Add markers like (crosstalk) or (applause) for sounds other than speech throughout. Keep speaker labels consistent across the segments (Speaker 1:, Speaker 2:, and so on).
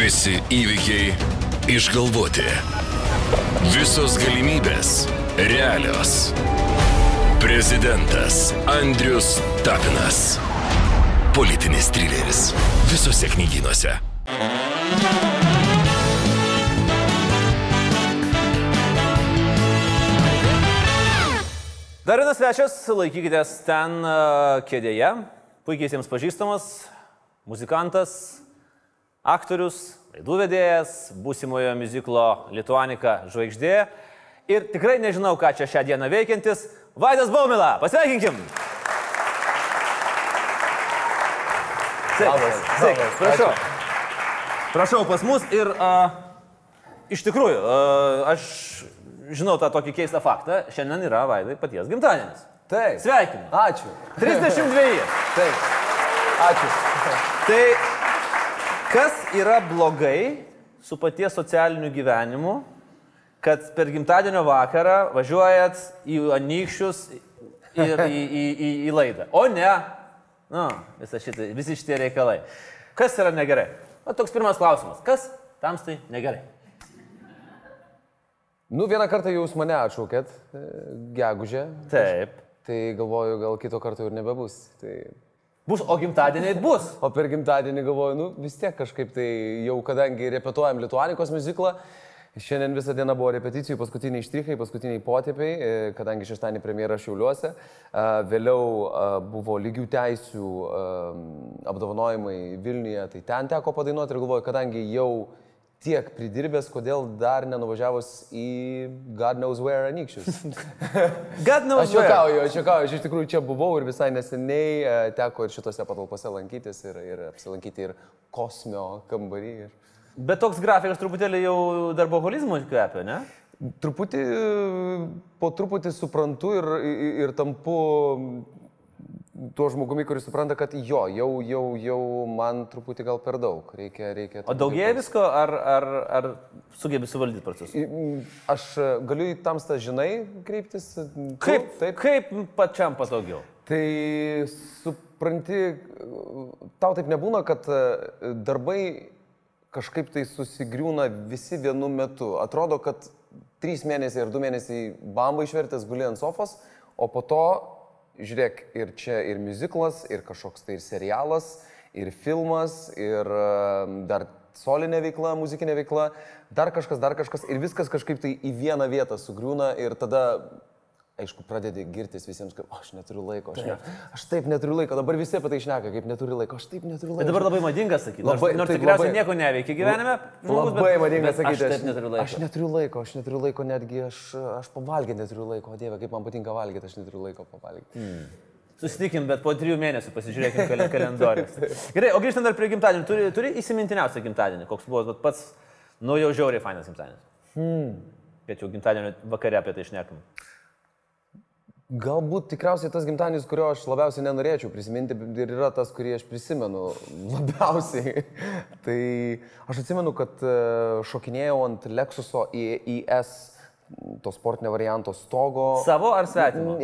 Speaker 1: Visi įvykiai išgalvoti. Visos galimybės realios. Prezidentas Andrius Tapinas. Politinis trileris. Visose knygynuose.
Speaker 2: Dar vienas svečias, laikykitės ten uh, kėdėje, puikiai jiems pažįstamas, muzikantas, aktorius, laidų vedėjas, būsimojo muziklo Lituanika žvaigždė ir tikrai nežinau, ką čia šią dieną veikiantis Vaidas Baumila. Pasveikinkim!
Speaker 3: Labas, labas,
Speaker 2: prašau. Prašau pas mus ir uh, iš tikrųjų, uh, aš žinau tą tokį keistą faktą, šiandien yra Vaidai paties gimtadienis.
Speaker 3: Taip.
Speaker 2: Sveikinu.
Speaker 3: Ačiū.
Speaker 2: 32.
Speaker 3: Taip. Ačiū.
Speaker 2: Tai kas yra blogai su paties socialiniu gyvenimu, kad per gimtadienio vakarą važiuojat į anykščius ir į, į, į, į laidą. O ne, nu, visa šita, visi šitie reikalai. Kas yra negerai? O toks pirmas klausimas. Kas tamstai negerai?
Speaker 3: Nu, vieną kartą jūs mane atšaukėt, e, gegužę.
Speaker 2: Taip.
Speaker 3: Tai galvoju, gal kito karto ir nebebus. Tai...
Speaker 2: Bus, o gimtadieniai bus.
Speaker 3: O per gimtadienį galvoju, nu vis tiek kažkaip tai jau kadangi repetuojam Lietuanikos muziklą, šiandien visą dieną buvo repeticijų, paskutiniai štrichai, paskutiniai potėpiai, e, kadangi šeštąjį premjerą Šiauliuose, a, vėliau a, buvo lygių teisių apdovanojimai Vilniuje, tai ten teko padainuoti ir galvoju, kadangi jau tiek pridirbęs, kodėl dar nenuvažiavus į God knows where anykščius. (laughs)
Speaker 2: God knows
Speaker 3: Aš
Speaker 2: where.
Speaker 3: juokauju, aš juokauju, aš iš tikrųjų čia buvau ir visai neseniai e, teko ir šitose patalpose lankytis ir, ir apsilankyti ir kosmio kambarį. Ir...
Speaker 2: Bet toks grafikas truputėlį jau darboholizmų kvepia, ne?
Speaker 3: Truputį, po truputį suprantu ir, ir, ir tampu tuo žmogumi, kuris supranta, kad jo, jau, jau, jau man truputį gal per daug. Reikia, reikia.
Speaker 2: O daugėja visko, ar, ar, ar sugebi suvaldyti procesus?
Speaker 3: Aš galiu į tamstą žinai kreiptis?
Speaker 2: Kaip,
Speaker 3: Taip.
Speaker 2: kaip pačiam patogiau?
Speaker 3: Tai supranti, tau taip nebūna, kad e, darbai kažkaip tai susigriūna visi vienu metu. Atrodo, kad trys mėnesiai ar du mėnesiai bamba išvertęs guli ant sofos, o po to, žiūrėk, ir čia ir muziklas, ir kažkoks tai ir serialas, ir filmas, ir e, dar solinė veikla, muzikinė veikla, dar kažkas, dar kažkas, ir viskas kažkaip tai į vieną vietą sugriūna ir tada aišku, pradedi girtis visiems, kad "O, aš neturiu laiko, aš, ne, aš taip neturiu laiko, dabar visi apie tai šneka, kaip neturiu laiko, aš taip neturiu laiko.
Speaker 2: Bet dabar labai madinga sakyti.
Speaker 3: Labai-
Speaker 2: nors tikriausiai nieko neveikia gyvenime. žmogus,
Speaker 3: Labai
Speaker 2: bet-
Speaker 3: madinga
Speaker 2: bet
Speaker 3: sakyti,
Speaker 2: Aš taip neturiu laiko.
Speaker 3: Aš neturiu laiko, aš neturiu laiko, netgi aš, aš pavalgyti neturiu laiko, o Dieve, kaip man patinka valgyti, aš neturiu laiko pavalgyti.
Speaker 2: Hmm. Susitikim, bet po trijų mėnesių pasižiūrėkim kal (laughs) kalendorius. Gerai, o grįžtant dar prie gimtadienio, turi, turi įsimintiniausią gimtadienį, koks buvo pats, nu jau žiauriai fainas gimtadienis. Hmm. Bet jau gimtadienio vakare apie tai išnekam.
Speaker 3: Galbūt tikriausiai tas gimtadienis, kurio aš labiausiai nenorėčiau prisiminti ir yra tas, kurį aš prisimenu (laughs) labiausiai. tai aš atsimenu, kad e, šokinėjau ant Lexuso IES, to sportinio varianto stogo.
Speaker 2: Savo ar svetimo?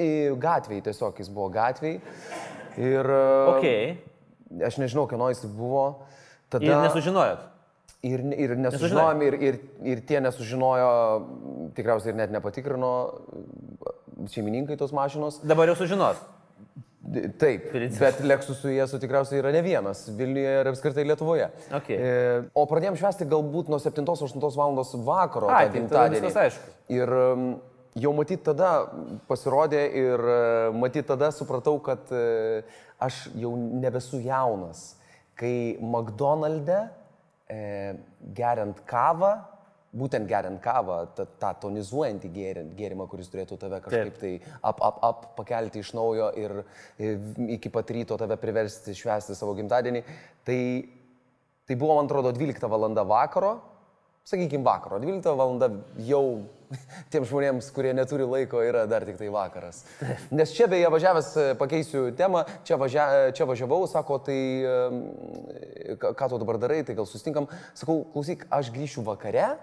Speaker 3: Gatviai tiesiog jis buvo gatviai. Ir e,
Speaker 2: Ok.
Speaker 3: aš nežinau, kieno jis buvo. Tada...
Speaker 2: Ir nesužinojot.
Speaker 3: Ir, ir nesužinojom, ir, ir, ir tie nesužinojo, tikriausiai ir net nepatikrino šeimininkai tos mašinos.
Speaker 2: Dabar jau sužinos.
Speaker 3: Taip,
Speaker 2: Principas.
Speaker 3: bet Lexusui esu tikriausiai yra ne vienas Vilniuje ir apskritai Lietuvoje.
Speaker 2: Ok.
Speaker 3: E, o pradėjom švęsti galbūt nuo 7-8 val. vakaro.
Speaker 2: Ai, tai viskas aišku.
Speaker 3: Ir jau matyt tada pasirodė ir uh, matyt tada supratau, kad uh, aš jau nebesu jaunas. Kai McDonald'e e, geriant kavą, būtent geriant kavą, tą, tą tonizuojantį gėri- gėrimą, kuris turėtų tave kažkaip tai ap, ap, ap pakelti iš naujo ir e, iki pat ryto tave priversti švęsti savo gimtadienį, tai, tai buvo, man atrodo, 12 val. vakaro, sakykime vakaro, 12 val. jau (laughs) tiems žmonėms, kurie neturi laiko, yra dar tik tai vakaras. Nes čia beje važiavęs, e, pakeisiu temą, čia, važia, čia važiavau, sako, tai em, ką tu dabar darai, tai gal susitinkam. Sakau, klausyk, aš grįšiu vakare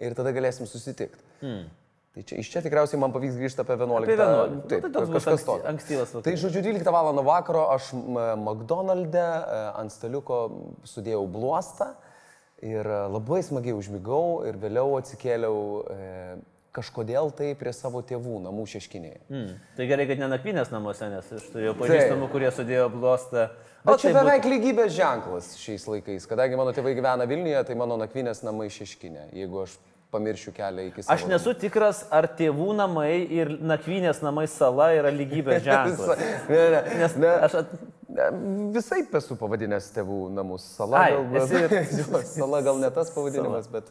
Speaker 3: ir tada galėsim susitikti. Hmm. Tai čia, iš čia tikriausiai man pavyks grįžti apie 11.
Speaker 2: Apie 11. Nu,
Speaker 3: Taip,
Speaker 2: tai toks bus
Speaker 3: kažkas tokio.
Speaker 2: ankstyvas vakaras.
Speaker 3: Tai žodžiu, 12 val. vakaro aš McDonald'e e, ant staliuko sudėjau bluostą Ir e, labai smagiai užmigau ir vėliau atsikėliau e, kažkodėl tai prie savo tėvų namų šeškinėje.
Speaker 2: Mm. Tai gerai, kad ne nakvynės namuose, nes aš turėjau pažįstamų, kurie sudėjo blostą.
Speaker 3: O čia
Speaker 2: tai
Speaker 3: beveik lygybės ženklas šiais laikais. Kadangi mano tėvai gyvena Vilniuje, tai mano nakvynės namai šeškinė. Jeigu aš pamiršiu kelią iki savo.
Speaker 2: Aš nesu tikras, ar tėvų namai ir nakvynės namai sala yra lygybės (laughs) ženklas.
Speaker 3: ne, ne,
Speaker 2: Nes
Speaker 3: ne,
Speaker 2: aš at...
Speaker 3: visai esu pavadinęs tėvų namus. Sala,
Speaker 2: Ai,
Speaker 3: gal,
Speaker 2: esi- (laughs)
Speaker 3: sala gal ne tas pavadinimas, bet...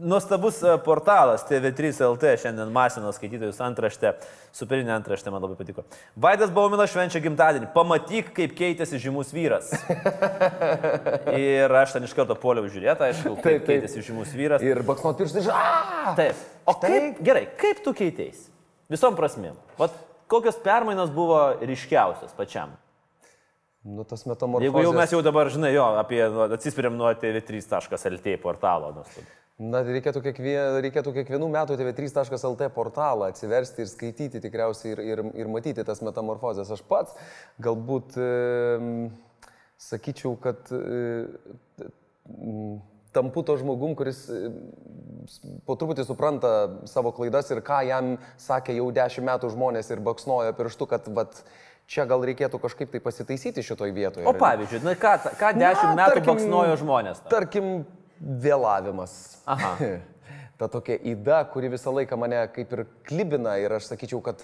Speaker 2: Nuostabus e, portalas TV3 LT šiandien masino skaitytojus antraštę, superinė antraštė man labai patiko. Vaidas Bauminas švenčia gimtadienį, pamatyk, kaip keitėsi žymus vyras. (laughs) Ir aš ten iš karto poliau žiūrėti, aišku, kaip
Speaker 3: Taip, taip.
Speaker 2: keitėsi žymus vyras.
Speaker 3: Ir baksnuot pirštai, ža!
Speaker 2: Taip. O
Speaker 3: Štai.
Speaker 2: kaip, gerai, kaip tu keiteis? Visom prasmėm. Vat kokios permainos buvo ryškiausios pačiam?
Speaker 3: Nu, tas metamorfozės.
Speaker 2: Jeigu jau mes jau dabar, žinai, jo, apie, nu, atsispiriam nuo TV3.lt portalo. nuostabu.
Speaker 3: Na, reikėtų, kiekvien, reikėtų kiekvienų metų tv3.lt portalą atsiversti ir skaityti tikriausiai ir, ir, ir matyti tas metamorfozės. Aš pats galbūt e, sakyčiau, kad e, tampu to žmogum, kuris e, po truputį supranta savo klaidas ir ką jam sakė jau dešimt metų žmonės ir baksnojo pirštu, kad vat, čia gal reikėtų kažkaip tai pasitaisyti šitoj vietoje.
Speaker 2: O pavyzdžiui, na, ką, ką dešimt
Speaker 3: Na,
Speaker 2: metų
Speaker 3: tarkim-
Speaker 2: baksnojo žmonės? tau?
Speaker 3: Tarkim, vėlavimas.
Speaker 2: Aha. (laughs)
Speaker 3: Ta tokia įda, kuri visą laiką mane kaip ir klibina ir aš sakyčiau, kad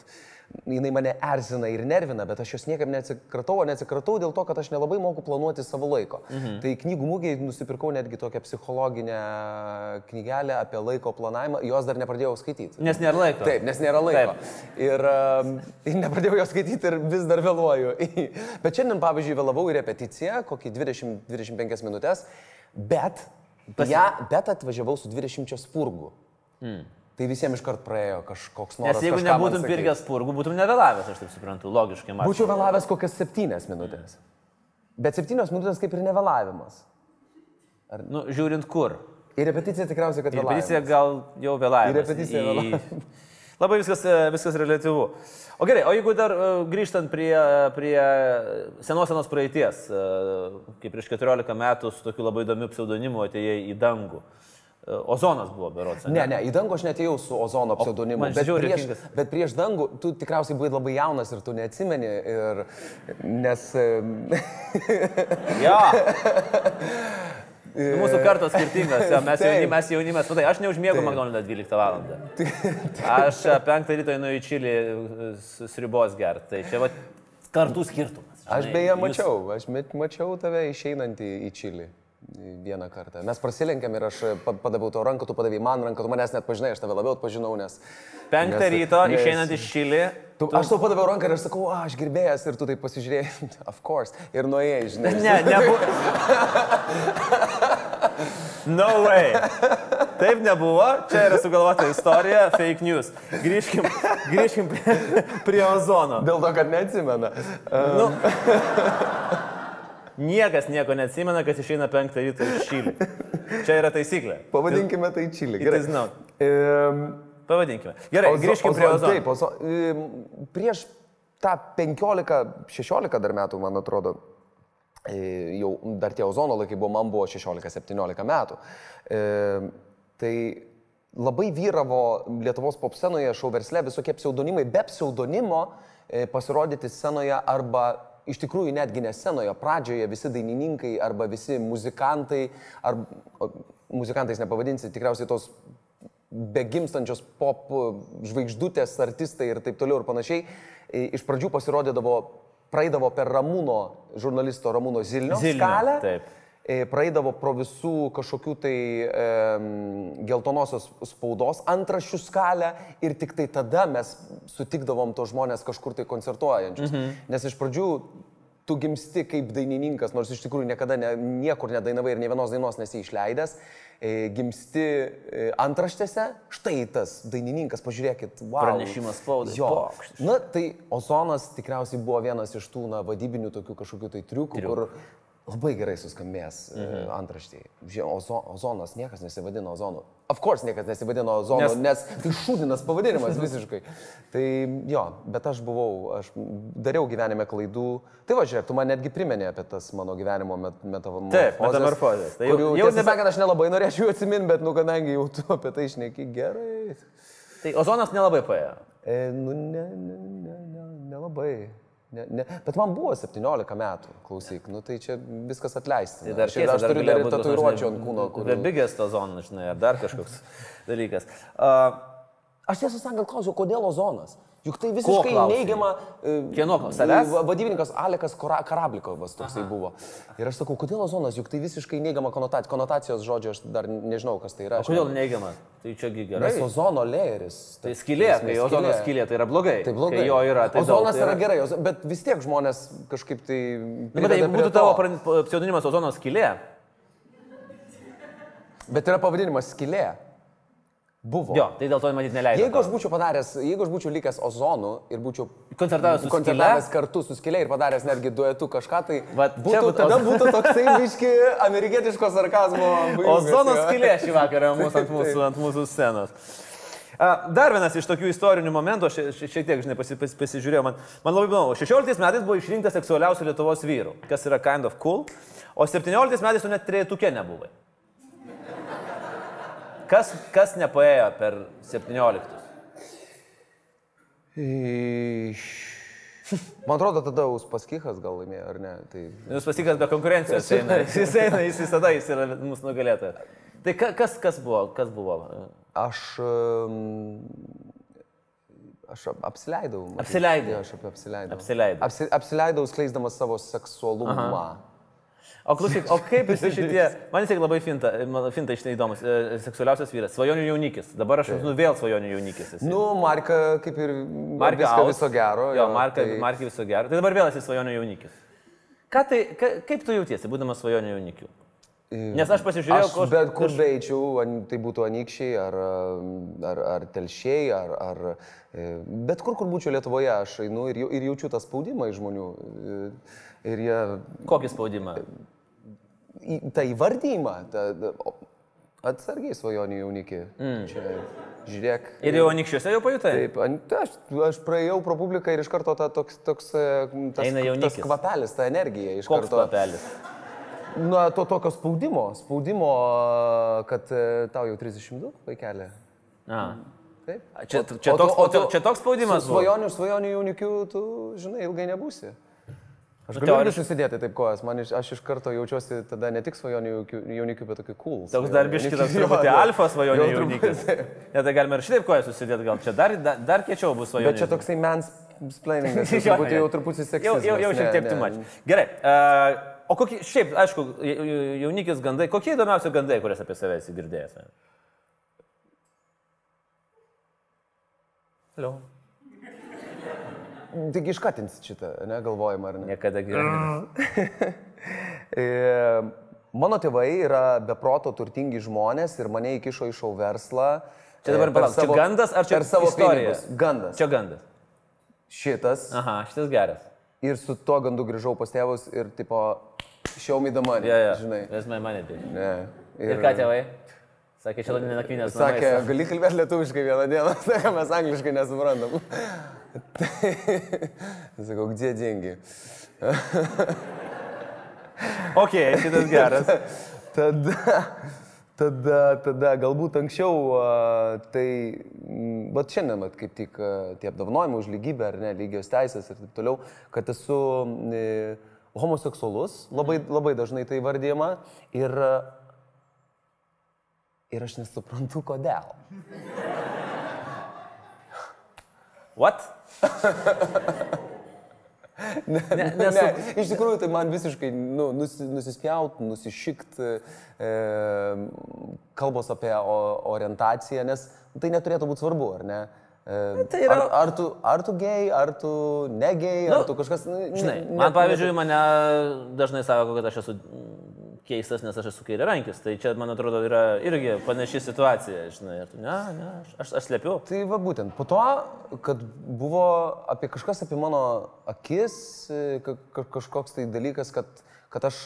Speaker 3: jinai mane erzina ir nervina, bet aš jos niekam neatsikratau, neatsikratau dėl to, kad aš nelabai moku planuoti savo laiko. Mhm. Tai knygų mūgiai nusipirkau netgi tokią psichologinę knygelę apie laiko planavimą, jos dar nepradėjau skaityti.
Speaker 2: Nes nėra laiko.
Speaker 3: Taip, nes nėra laiko. Ir, um, (laughs) ir nepradėjau jos skaityti ir vis dar vėluoju. (laughs) Bet šiandien, pavyzdžiui, vėlavau į repeticiją, kokį 20-25 minutės, bet,
Speaker 2: Pasi-
Speaker 3: ja, bet atvažiavau su 20 spurgų. Mm. Tai visiems iškart praėjo kažkoks noras.
Speaker 2: Nes jeigu
Speaker 3: man
Speaker 2: nebūtum
Speaker 3: sakyt.
Speaker 2: pirkęs spurgų, būtum nevėlavęs, aš taip suprantu, logiškai. mąstant.
Speaker 3: Būčiau vėlavęs kokias 7 minutės. Bet 7 minutės kaip ir nevėlavimas.
Speaker 2: Nu, žiūrint kur.
Speaker 3: Ir repeticija tikriausiai, kad
Speaker 2: Ir repeticija
Speaker 3: vėlavimas.
Speaker 2: gal jau vėlavęs.
Speaker 3: Į repeticiją
Speaker 2: Į-
Speaker 3: vėlavimas. (laughs)
Speaker 2: Labai viskas, e, viskas relativu. O gerai, o jeigu dar e, grįžtant prie, prie senos senos praeities, e, kaip prieš 14 metų su tokiu labai įdomiu pseudonimu atėjai į dangų. E, Ozonas buvo berots.
Speaker 3: Ne, ne, į dangų aš netėjau su ozono pseudonimu, bet
Speaker 2: žiauriai
Speaker 3: prieš,
Speaker 2: juokingas.
Speaker 3: bet prieš dangų tu tikriausiai buvai labai jaunas ir tu neatsimeni, ir, nes... (laughs)
Speaker 2: Jo. Nu, Mūsų kartos skirtingos, jo, mes, jauni, mes jaunimas, matai, aš neužmiegu McDonald's 12 val. Aš 5 ryto einu į Čilį e, s- sriubos gerti, tai čia va kartų skirtumas.
Speaker 3: Aš
Speaker 2: žinai.
Speaker 3: beje
Speaker 2: Jūs-
Speaker 3: mačiau, aš met- mačiau tave išeinantį į Čilį vieną kartą. Mes prasilenkėm ir aš pa- padaviau tau ranką, tu padavai man ranką, tu manęs net pažinai, aš tave labiau atpažinau, nes...
Speaker 2: Penktą
Speaker 3: nes-
Speaker 2: ryto
Speaker 3: nes-
Speaker 2: išeinant iš Čilį.
Speaker 3: Tu, aš tau padaviau ranką ir aš sakau, aš gerbėjas ir tu taip pasižiūrėjai, (laughs) of course, ir nuėjai, žinai.
Speaker 2: Ne, nebuvo. No way. Taip nebuvo, čia yra sugalvota istorija, fake news. Grįžkim, grįžkim prie, prie ozono.
Speaker 3: Dėl to, kad neatsimena.
Speaker 2: Nu, (laughs) niekas nieko neatsimena, kas išeina penktą ryto iš Čilį. Čia yra taisyklė.
Speaker 3: Pavadinkime tai Čilį.
Speaker 2: Is known.
Speaker 3: Ehm,
Speaker 2: Pavadinkime. Gerai,
Speaker 3: Ozo-
Speaker 2: grįžkim prie
Speaker 3: ozo-
Speaker 2: ozono.
Speaker 3: Taip, ozo, prieš tą 15-16 dar metų, man atrodo, e, jau dar tie ozono laikai buvo, man buvo 16-17 metų. E, tai labai vyravo Lietuvos pop scenoje, šou versle visokie pseudonimai, be pseudonimo e, pasirodyti scenoje arba iš tikrųjų netgi ne scenoje, pradžioje visi dainininkai arba visi muzikantai, ar muzikantais nepavadinsi, tikriausiai tos begimstančios pop žvaigždutės, artistai ir taip toliau ir panašiai, iš pradžių pasirodydavo, praeidavo per Ramūno, žurnalisto Ramūno Zilnio,
Speaker 2: Zilnio,
Speaker 3: skalę,
Speaker 2: taip.
Speaker 3: E, praeidavo pro visų kažkokių tai e, geltonosios spaudos antraščių skalę ir tik tai tada mes sutikdavom tos žmonės kažkur tai koncertuojančius. Mhm. Nes iš pradžių tu gimsti kaip dainininkas, nors iš tikrųjų niekada ne, niekur nedainavai ir ne vienos dainos nesi išleidęs, e, gimsti e, antraštėse, štai tas dainininkas, pažiūrėkit, wow.
Speaker 2: Pranešimas spaudai,
Speaker 3: Jo.
Speaker 2: pokštas.
Speaker 3: Na, tai Ozonas tikriausiai buvo vienas iš tų, na, vadybinių tokių kažkokių tai triukų,
Speaker 2: Triukų.
Speaker 3: kur labai gerai suskambės mhm. antraštėje. Ozo, ozonas, niekas nesivadino ozonu. Of course, niekas nesivadino ozonu, nes, nes tai šūdinas pavadinimas (laughs) visiškai. Tai jo, bet aš buvau, aš dariau gyvenime klaidų. Tai va, žiūrėk, tu man netgi priminė apie tas mano gyvenimo met, metamorfozės.
Speaker 2: Taip, metamorfozės.
Speaker 3: Tai jau, jau nebe... sakant, aš nelabai norėčiau atsiminti, bet, nu, kadangi jau tu apie tai išneki gerai.
Speaker 2: Tai ozonas nelabai paėjo.
Speaker 3: E, nu, ne, ne, ne, ne, nelabai. Ne, ne, bet man buvo 17 metų, klausyk, nu tai čia viskas atleisti.
Speaker 2: Tai dar
Speaker 3: šiaip aš turiu dar ir tatuiruočių ant kūno.
Speaker 2: Kur... Dar bigės to zonas, žinai, ar dar kažkoks (laughs) dalykas. Uh,
Speaker 3: aš tiesą sakant, klausiu, kodėl ozonas? Juk tai visiškai neigiama.
Speaker 2: E, Kieno savęs?
Speaker 3: Vadybininkas Alekas Karablikovas toksai Aha. buvo. Ir aš sakau, kodėl ozonas, juk tai visiškai neigiama konotacija. Konotacijos žodžio aš dar nežinau, kas tai yra.
Speaker 2: O kodėl neigiama? Tai čia gerai.
Speaker 3: Nes ozono leeris.
Speaker 2: Tai skylė, kai ozono skylė, tai yra blogai.
Speaker 3: Tai blogai.
Speaker 2: Kai jo yra. Tai
Speaker 3: ozonas
Speaker 2: daug, tai
Speaker 3: yra... yra gerai, bet vis tiek žmonės kažkaip tai...
Speaker 2: Bet jeigu būtų tavo pseudonimas ozono skylė.
Speaker 3: Bet yra pavadinimas skylė. Buvo.
Speaker 2: Jo, tai dėl to matyt neleidžiu.
Speaker 3: Jeigu aš būčiau padaręs, jeigu aš būčiau likęs ozonu ir būčiau
Speaker 2: koncertavęs su
Speaker 3: koncertavęs kartu su skilė ir padaręs netgi duetu kažką, tai
Speaker 2: Vat,
Speaker 3: būtų, būtų, tada būtų toksai biški amerikietiško sarkazmo.
Speaker 2: Ozono skilė šį vakarą mūsų, ant, mūsų, ant (laughs) mūsų scenos. Dar vienas iš tokių istorinių momentų, aš šiek tiek, žinai, pasi, pasi, pasižiūrėjau, man, man labai įdomu, 16 metais buvo išrinktas seksualiausių Lietuvos vyrų, kas yra kind of cool, o 17 metais tu net trejetukė nebuvai. Kas, kas nepaėjo per 17?
Speaker 3: Man atrodo, tada Uspaskichas gal laimėjo, ar ne? Tai...
Speaker 2: Uspaskichas be konkurencijos eina. (laughs) Jis eina, jis visada jis yra mūsų nugalėtojas. Tai kas, kas buvo? Kas buvo?
Speaker 3: Aš... Aš apsileidau.
Speaker 2: Apsileidau.
Speaker 3: Aš apsileidau.
Speaker 2: Apsileidau.
Speaker 3: Apsi, apsileidau skleisdamas savo seksualumą. Aha.
Speaker 2: O klausyk, o kaip visi šitie, (laughs) man jis labai finta, finta iš tai įdomus, e, seksualiausias vyras, svajonių jaunikis, dabar aš nu vėl svajonių jaunikis. Esi.
Speaker 3: Nu, Marka kaip ir Marka viso gero.
Speaker 2: Jo, jo Marka, tai... Marka viso gero. Tai dabar vėl esi svajonių jaunikis. Ką tai, ka, kaip tu jautiesi, būdamas svajonių jaunikiu? Nes aš pasižiūrėjau,
Speaker 3: kur... Bet kur beičiau, tai būtų anikščiai, ar, ar, ar telšiai, ar, ar e, bet kur, kur būčiau Lietuvoje, aš einu ir, ir jaučiu tą spaudimą iš žmonių. E, ir jie...
Speaker 2: Kokį spaudimą?
Speaker 3: Tą įvardymą, tą, atsargiai svajonių jaunikį. Mm. Čia, žiūrėk.
Speaker 2: Ir jau anikščiuose jau pajutai?
Speaker 3: Taip, aš, aš praėjau pro publiką ir iš karto ta, toks, toks e, tas, tas kvapelis, ta energija iš
Speaker 2: Koks
Speaker 3: karto.
Speaker 2: kvapelis?
Speaker 3: Na, to tokio spaudimo, spaudimo, kad e, tau jau 32 vaikelė.
Speaker 2: A. Taip. Čia, čia, o, toks, o, o, čia toks spaudimas.
Speaker 3: Svajonių, svajonių jaunikių, tu, žinai, ilgai nebūsi. Aš galiu irgi susidėti taip kojas, man iš, aš iš karto jaučiuosi tada ne tik svajonių jaunikių, bet tokių cool.
Speaker 2: Toks dar biškitas truputį (laughs) alfa svajonių jaunikis. Ne, tai galime ir šitaip kojas susidėti, gal čia dar, dar, dar kiečiau bus svajonių.
Speaker 3: Bet čia toksai mens splainingas, (laughs) truputį jau truputį seksistas.
Speaker 2: Jau, jau, jau šiek tiek tu mač. Gerai. Uh, o kokie, šiaip, aišku, jaunikis gandai, kokie įdomiausi gandai, kurias apie save esi girdėjęs? Hello.
Speaker 3: Tik iškatinsit šitą, ne, galvojimą, ar ne?
Speaker 2: Niekada gyvenime. (laughs)
Speaker 3: E, mano tėvai yra beproto turtingi žmonės ir mane įkišo į šau verslą.
Speaker 2: Čia dabar palauk, savo, čia gandas ar čia
Speaker 3: savo
Speaker 2: istorija?
Speaker 3: Pinigus. Gandas.
Speaker 2: Čia gandas.
Speaker 3: Šitas.
Speaker 2: Aha, šitas geras.
Speaker 3: Ir su tuo gandu grįžau pas tėvus ir tipo, the money.
Speaker 2: Yeah, yeah.
Speaker 3: Žinai.
Speaker 2: That's my money, bitch.
Speaker 3: Ne.
Speaker 2: Ir, ir ką tėvai? Sakė, šiandien nakvynės.
Speaker 3: Sakė, gali kalbėti lietuviškai vieną dieną, sakė, (laughs) mes angliškai nesuprantam. (laughs) Sakau, где деньги?
Speaker 2: ok, šitas geras.
Speaker 3: tada, tada, tada galbūt anksčiau, tai, bet šiandien, bet kaip tik tie apdovanojimai už lygybę ar ne, lygios teisės ir taip toliau, kad esu e, homoseksualus, labai, labai dažnai tai vardėjama ir, ir aš nesuprantu kodėl.
Speaker 2: What?
Speaker 3: Ne, ne, nesu... ne, iš tikrųjų, tai man visiškai nu, nus, nusispjaut, nusišikt e, kalbos apie o, orientaciją, nes tai neturėtų būti svarbu, ar ne? E, tai yra... ar, ar, tu, ar tu gei, ar tu negei, nu, ar tu kažkas... Nu,
Speaker 2: žinai, ne, man pavyzdžiui, mane dažnai sako, kad aš esu keistas, nes aš esu kairiarankis. Tai čia, man atrodo, yra irgi panaši situacija, žinai. Ne, ne, aš, aš slepiu.
Speaker 3: Tai va būtent, po to, kad buvo apie kažkas apie mano akis, ka, ka, kažkoks tai dalykas, kad, kad aš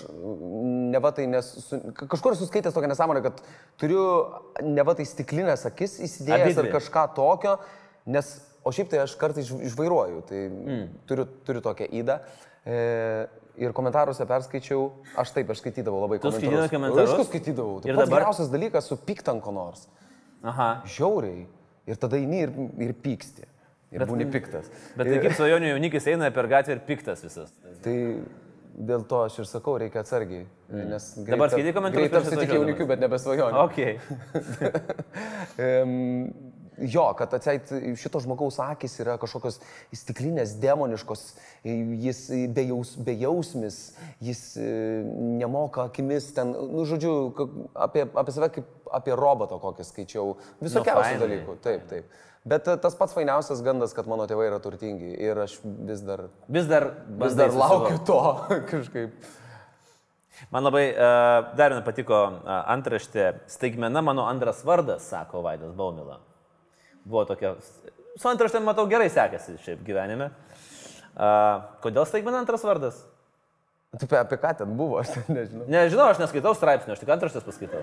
Speaker 3: neva tai nesu, kažkur esu skaitęs tokią nesąmonę, kad turiu neva tai stiklinės akis įsidėjęs
Speaker 2: Abidvi.
Speaker 3: ar kažką tokio, nes, o šiaip tai aš kartais iš- išvairuoju, tai mm. turiu, turiu tokią įdą. E, ir komentaruose perskaičiau, aš taip, aš skaitydavau labai
Speaker 2: Tu skaitydavai komentarus?
Speaker 3: Aš skaitydavau. Tai
Speaker 2: Ir
Speaker 3: ir dabar... geriausias dalykas su piktant ko nors.
Speaker 2: Aha.
Speaker 3: Žiauriai. Ir tada eini ir, ir pyksti. Ir būni piktas.
Speaker 2: Bet tai kaip svajonių jaunikis eina per gatvę ir piktas visas.
Speaker 3: Tai dėl to aš ir sakau, reikia atsargiai. Nes
Speaker 2: Mm. Dabar skaitai komentarus
Speaker 3: Greit
Speaker 2: prieš
Speaker 3: tapsi tik jaunikiu, bet nebe svajoniu.
Speaker 2: Ok. (laughs)
Speaker 3: Jo, kad atseit šito žmogaus akis yra kažkokios stiklinės, demoniškos, jis bejaus, bejausmis, jis e, nemoka akimis ten, nu, žodžiu, apie, apie save kaip apie robotą kokį skaičiau. Visokiausių
Speaker 2: fainai.
Speaker 3: dalykų. Taip, taip. Bet tas pats fainiausias gandas, kad mano tėvai yra turtingi ir aš vis dar,
Speaker 2: Vis dar,
Speaker 3: vis dar laukiu to (laughs) kažkaip.
Speaker 2: Man labai uh, dar patiko uh, antraštė. Staigmena mano antras vardas, sako Vaidas Baumila. Buvo tokia. Su antraštė, matau, gerai sekėsi šiaip gyvenime. Uh, kodėl staigmena antras vardas?
Speaker 3: Tu apie, ką ten buvo, aš nežinau.
Speaker 2: Nežinau, aš neskaitau straipsnio, aš tik antraštės paskaitau.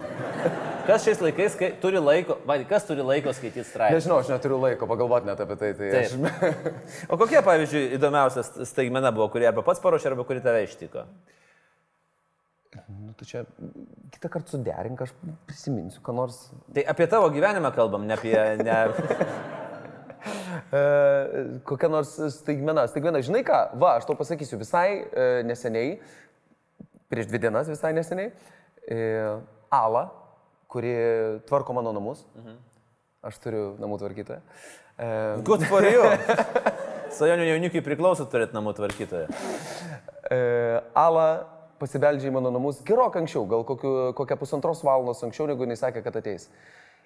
Speaker 2: Kas šiais laikais skai... turi laiko, Vaidai, kas turi laiko skaityti straipsnį?
Speaker 3: Nežinau, aš neturiu laiko pagalvoti net apie tai. tai
Speaker 2: Taip.
Speaker 3: aš...
Speaker 2: O kokia, pavyzdžiui, įdomiausia staigmena buvo, kurie arba pats paruošė, arba kuri tave ištiko?
Speaker 3: Nu, tu čia kitą kartą suderink, aš prisiminsiu, ką nors.
Speaker 2: Tai apie tavo gyvenimą kalbam, ne apie... Ne... (laughs)
Speaker 3: E, kokia nors staigmena. Staigmena, žinai ką? Va, aš tau pasakysiu, visai e, neseniai, prieš dvi dienas visai neseniai, e, Ala, kuri tvarko mano namus. Aš turiu namų tvarkytoją. E,
Speaker 2: Good for you. (laughs) Svajonių jaunikiai priklauso turėti namų tvarkytoją.
Speaker 3: e, Ala pasibeldžia į mano namus gerokai anksčiau, gal kokiu, kokią pusantros valandos anksčiau, negu jis sakė, kad ateis.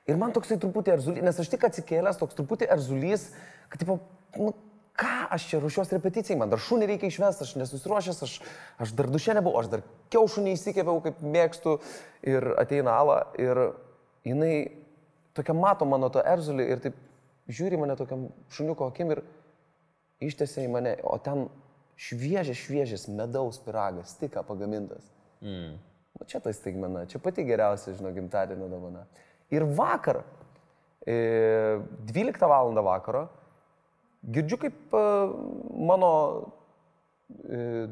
Speaker 3: Ir man toksai truputį erzulys, nes aš tik atsikėlęs, toks truputį erzulys, kad, tipo, nu, ką aš čia ruošiuos repeticijai, man dar šunį reikia išvesti, aš nesusiruošęs, aš, aš dar dušė nebuvau, aš dar kiaušunį įsikėpiau, kaip mėgstu, ir ateina Ala, ir jinai tokia mato mano to erzulį ir taip žiūri mane tokiam šuniuko akim ir ištėsia į mane, o ten šviežias, šviežias medaus piragas, tik ką pagamintas. Mm. O čia tai staigmena, čia pati geriausia, žinau, gimtadienio dovana. Ir vakar, e, 12 val. vakaro, girdžiu, kaip e, mano e,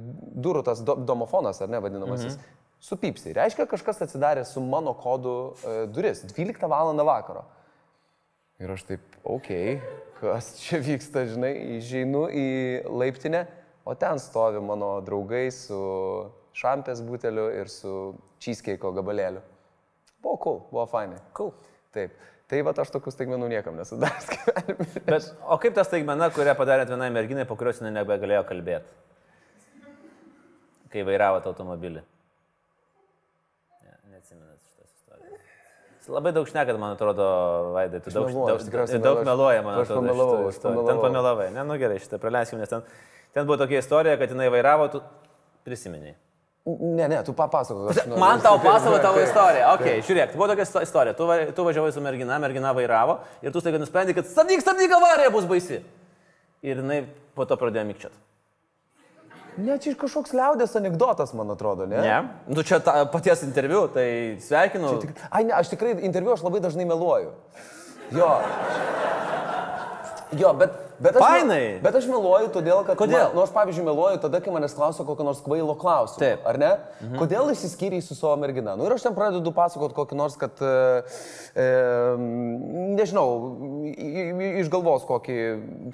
Speaker 3: durų tas do, domofonas, ar ne vadinamasis, mhm. supypsi. Reiškia, kažkas atsidarė su mano kodu e, duris 12 val. vakaro. Ir aš taip, okei, okay, kas čia vyksta, žinai, įžeinu į laiptinę, o ten stovi mano draugai su šampės buteliu ir su cheesecake gabalėliu. Buvo cool, buvo fainai.
Speaker 2: Cool.
Speaker 3: Taip. Tai va aš tokių staigmenų niekam nesu (laughs) daręs gyvenime.
Speaker 2: Bet, o kaip ta staigmena, kurią padarėt vienai merginai, po kurios jinai nebegalėjo kalbėti? Kai vairavot automobilį. Ne, neatsimenat šitos istorijos. Jūs Labai daug šnekat, man atrodo, Vaidai, tu daug,
Speaker 3: meluoju, aš
Speaker 2: daug, daug
Speaker 3: aš-
Speaker 2: meluoja, man
Speaker 3: aš
Speaker 2: atrodo.
Speaker 3: pamelavau,
Speaker 2: šitoj
Speaker 3: aš
Speaker 2: istorijoj. Ten
Speaker 3: pamelavau.
Speaker 2: pamelavai, ne, nu gerai, šitą praleiskim, nes ten, ten buvo tokia istorija, kad jinai vairavo, tu prisiminiai.
Speaker 3: Ne, ne, tu papasakok. noriu-
Speaker 2: Man tau pasakojo (laughs) tavo
Speaker 3: Taip.
Speaker 2: istoriją. Ok, žiūrėk, tai buvo tokia isto- istorija. Tu, va- tu važiavai su mergina, mergina vairavo ir tu staiga nusprendai, kad stabdyk, stabdyk, avarija bus baisi. Ir jinai po to pradėjo mikčiat.
Speaker 3: Ne, čia kažkoks liaudės anegdotas, man atrodo, ne?
Speaker 2: Ne? Nu čia ta, paties interviu, tai sveikinu.
Speaker 3: Tik, ai, ne, aš tikrai interviu aš labai dažnai meluoju. Jo. Jo, bet, bet, aš,
Speaker 2: Fainai.
Speaker 3: bet aš meluoju todėl, kad...
Speaker 2: Kodėl?
Speaker 3: Man, nu, aš pavyzdžiui meluoju tada, kai manęs klauso kokio nors kvailo klausimo.
Speaker 2: Taip.
Speaker 3: Ar ne? Mhm. Kodėl išsiskyriai su savo mergina? Nu ir aš ten pradedu pasakoti kokį nors, kad... E, e, nežinau, iš galvos kokį...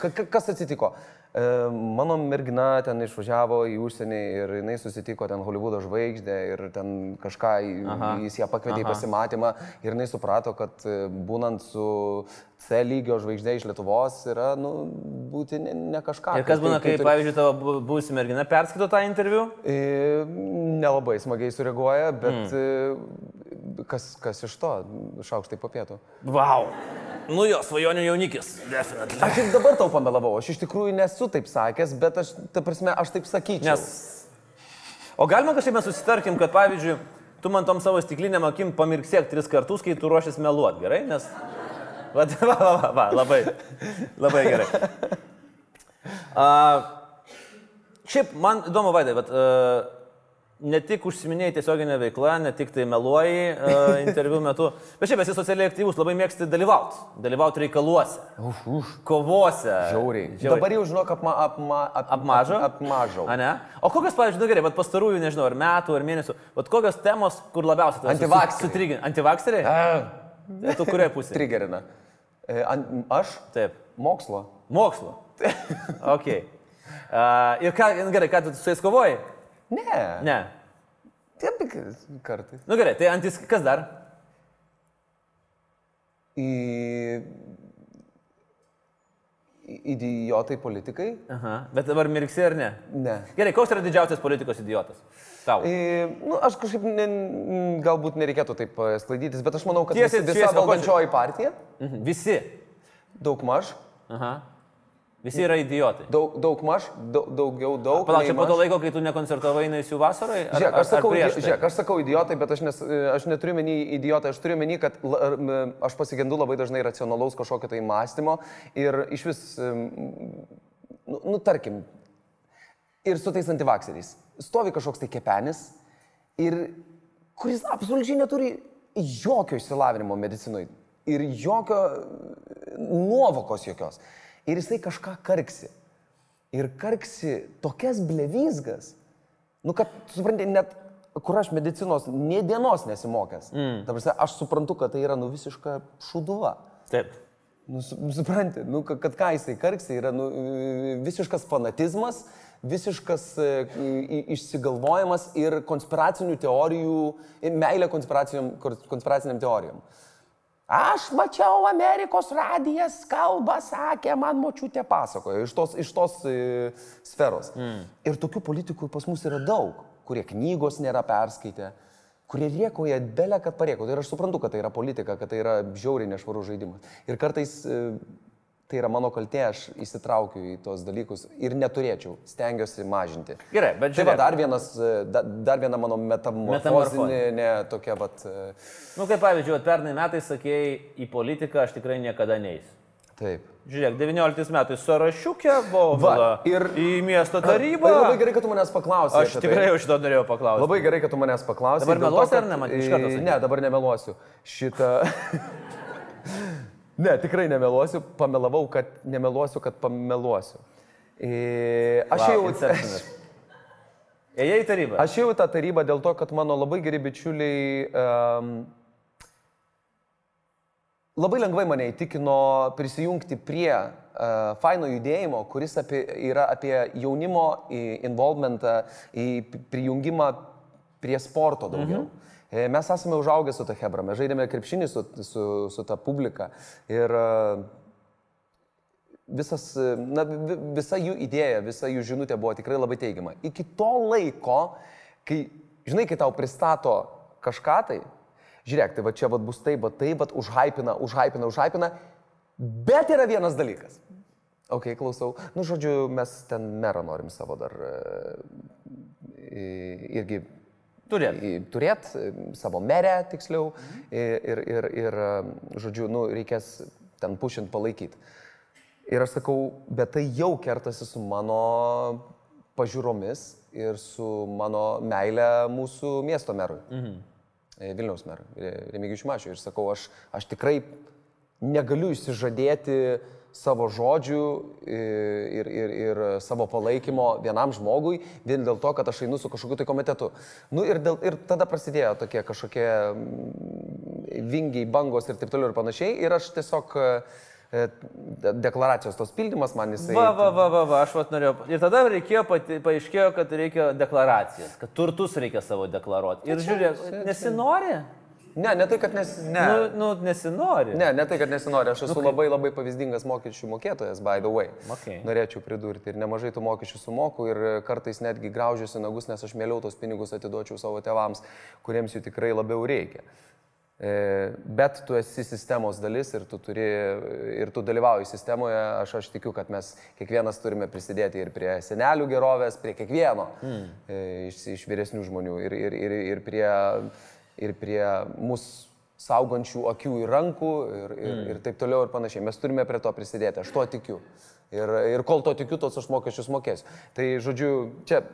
Speaker 3: Ka, ka- kas atsitiko? E, mano mergina ten išvažiavo į užsienį ir jinai susitiko ten Hollywoodo žvaigždę ir ten kažką, į-
Speaker 2: Aha.
Speaker 3: jis ją pakvietė į
Speaker 2: Aha.
Speaker 3: pasimatymą ir jinai suprato, kad e, būnant su C lygio žvaigždė iš Lietuvos yra, nu, būti ne, ne kažką.
Speaker 2: Ir kas būna, kai,
Speaker 3: turi-
Speaker 2: pavyzdžiui, tavo buvusi mergina perskaito tą interviu?
Speaker 3: E, Nelabai smagiai sureaguoja, bet mm. kas, kas iš to, šaukštai po pietų.
Speaker 2: Wow. Nu jo, svajonių jaunikis. Definitely.
Speaker 3: Aš ir dabar tau pamelavau, aš iš tikrųjų nesu taip sakęs, bet aš, ta prasme, aš taip sakyčiau.
Speaker 2: Nes. O galima kažkaip mes susitarkim, kad pavyzdžiui, tu man tom savo stiklinėm akim pamirksėk tris kartus, kai tu ruošiasi meluot, gerai? Nes... Va, (laughs) va, va, va, va labai, labai gerai. A, šiaip man įdomu, Vaidai, bet uh, ne tik užsiminėjai tiesioginę veiklą, ne tik tai meluoji uh, (laughs) interviu metu, bet šiaip esi socialiai aktyvus, labai mėgsti dalyvauti. Dalyvauti reikaluose.
Speaker 3: Uf, uf.
Speaker 2: Kovose.
Speaker 3: Žiauriai. Dabar jau žinok, apma, apma, ap,
Speaker 2: Apmažo?
Speaker 3: Ap, apmažau.
Speaker 2: A ne? O kokios, pavyzdžiui, nu gerai, bet pastarųjų, nežinau, ar metų, ar mėnesių, bet kokios temos, kur labiausiai tave
Speaker 3: Antivakseriai.
Speaker 2: su- sutrigin? Antivakseriai? Tai tu kuriai pusė?
Speaker 3: Trigerina. E, an, aš?
Speaker 2: Taip.
Speaker 3: Mokslo.
Speaker 2: Mokslo. (laughs) ok. Uh, ir ką, gerai, ką tu su jais kovoji?
Speaker 3: Ne.
Speaker 2: Ne.
Speaker 3: Taip, kartais.
Speaker 2: Nu gerai, tai antis, kas dar?
Speaker 3: Į... Idiotai politikai?
Speaker 2: Aha. Bet dabar mirksi ar ne?
Speaker 3: Ne.
Speaker 2: Gerai, koks yra didžiausias politikos idiotas? Tau.
Speaker 3: E, nu, aš kažkaip ne, galbūt nereikėtų taip e, sklaidytis, bet aš manau, kad
Speaker 2: Tiesiai,
Speaker 3: visi, visa valdančioji partija,
Speaker 2: Mhm. Visi.
Speaker 3: daug maž,
Speaker 2: Aha. Visi yra idiotai.
Speaker 3: daug, daug maž, daug, daugiau daug.
Speaker 2: Palauk, čia po to laiko, kai tu nekoncertavai naisių vasarai? Ar,
Speaker 3: Žiūrėk, aš sakau,
Speaker 2: ar prieš
Speaker 3: žiūrėk,
Speaker 2: tai?
Speaker 3: aš sakau idiotai, bet aš, nes, aš neturiu menį idiotai, aš turiu menį, kad aš pasigendu labai dažnai racionalaus kažkokio tai mąstymo ir iš vis, nu, nu tarkim, ir su tais antivakseriais. Stovi kažkoks tai kepenis ir kuris absoliučiai neturi jokio išsilavinimo medicinoje ir jokio nuovokos jokios. Ir jisai kažką karksi. Ir karksi tokias blevizgas, nu kad, suprantate, net kur aš medicinos nie dienos nesimokęs. Mm. Dabar aš suprantu, kad tai yra nu visiška šuduva.
Speaker 2: Taip.
Speaker 3: Nu, su- supranti, nu, kad, kad ką jisai karksi, yra nu, visiškas fanatizmas, visiškas e, išsigalvojimas ir konspiracinių teorijų, meilė konspiraciniam, konspiraciniam teorijom. Aš mačiau Amerikos radijas kalbą, sakė, man močiutė pasakojo iš tos, iš tos e, sferos. Mm. Ir tokių politikų pas mus yra daug, kurie knygos nėra perskaitę, kurie riekoja belę, kad parieko. Ir aš suprantu, kad tai yra politika, kad tai yra žiauriai nešvarus žaidimas. Ir kartais e, tai yra mano kaltė, aš įsitraukiu į tos dalykus ir neturėčiau, stengiuosi mažinti.
Speaker 2: Gerai, bet
Speaker 3: Tai va
Speaker 2: žiūrėk.
Speaker 3: dar, vienas, e, da, dar viena mano metamorfozinė, tokia, vat, e,
Speaker 2: Nu, kaip pavyzdžiui, pernai metais sakėjai, į politiką aš tikrai niekada neįsiu.
Speaker 3: taip.
Speaker 2: Žiūrėk, 19 metais sąrašiukė buvo ir į miesto tarybą.
Speaker 3: Tai labai gerai, kad tu manęs paklausai.
Speaker 2: Aš
Speaker 3: apie
Speaker 2: tikrai
Speaker 3: tai.
Speaker 2: jau šito norėjau paklausti.
Speaker 3: Labai gerai, kad tu manęs paklausai.
Speaker 2: Dabar meluosi ar ne? Man iš karto.
Speaker 3: Ne, dabar nemeluosiu. Šitą... (laughs) ne, tikrai nemeluosiu. Pamelavau, kad nemeluosiu, kad pameluosiu. E, Aš
Speaker 2: Wow,
Speaker 3: jau... (laughs)
Speaker 2: Ėjai į tarybą.
Speaker 3: Aš jau į tą tarybą dėl to, kad mano labai geri bičiuliai um, labai lengvai mane įtikino prisijungti prie uh, Faino judėjimo, kuris apie, yra apie jaunimo involvementą, į prijungimą prie sporto daugiau. Mhm. Mes esame užaugę su ta Hebra, mes žaidėme krepšinį su, su, su ta publika ir uh, visas, na, vi- visa jų idėja, visa jų žinutė buvo tikrai labai teigiama. Iki to laiko, kai, žinai, kai tau pristato kažką tai, žiūrėk, tai va čia va bus taip, va taip, va užhypina, užhypina, užhypina, bet yra vienas dalykas. Ok, klausau. Nu, žodžiu, mes ten merą norim savo dar e, irgi
Speaker 2: Turėt.
Speaker 3: turėt e, savo merę, tiksliau, ir, ir, ir, ir e, žodžiu, nu, reikės ten pušint palaikyti. Ir aš sakau, bet tai jau kertasi su mano pažiūromis ir su mano meile mūsų miesto merui. Mhm. Vilniaus merui, Remigijui Šimašiui. Ir sakau, aš, aš tikrai negaliu išsižadėti savo žodžių ir, ir, ir savo palaikymo vienam žmogui vien dėl to, kad aš einu su kažkokiu tai komitetu. Nu, ir, dėl, ir tada prasidėjo tokie kažkokie mm, vingiai, bangos ir taip toliau ir panašiai. Ir aš tiesiog e, de- deklaracijos tos pildymas man jisai...
Speaker 2: Va, va, va, va, va, aš vat norėjau. Ir tada reikėjo, pati, paaiškėjo, kad reikia deklaracijas, kad turtus reikia savo deklaruoti. Ir žiūrėk, nesinori?
Speaker 3: Ne, ne tai, kad nes... Ne.
Speaker 2: Nu, nu, nesinori.
Speaker 3: Ne, ne tai, kad nesinori, aš esu labai labai pavyzdingas mokesčių mokėtojas, by the way.
Speaker 2: Okay.
Speaker 3: Norėčiau pridurti ir nemažai tų mokesčių sumoku ir kartais netgi graužiuosi nagus, nes aš mieliau tos pinigus atiduočiau savo tėvams, kuriems jų tikrai labiau reikia. E, Bet tu esi sistemos dalis ir tu, turi, ir tu dalyvauji sistemoje, aš, aš tikiu, kad mes kiekvienas turime prisidėti ir prie senelių gerovės, prie kiekvieno mm. iš, iš vyresnių žmonių ir, ir, ir, ir prie, ir prie mūsų saugančių akių ir rankų ir, ir, mm. ir taip toliau ir panašiai. Mes turime prie to prisidėti, aš to tikiu. Ir, ir kol to tikiu, tos aš mokesčius mokėsiu. Tai žodžiu, čia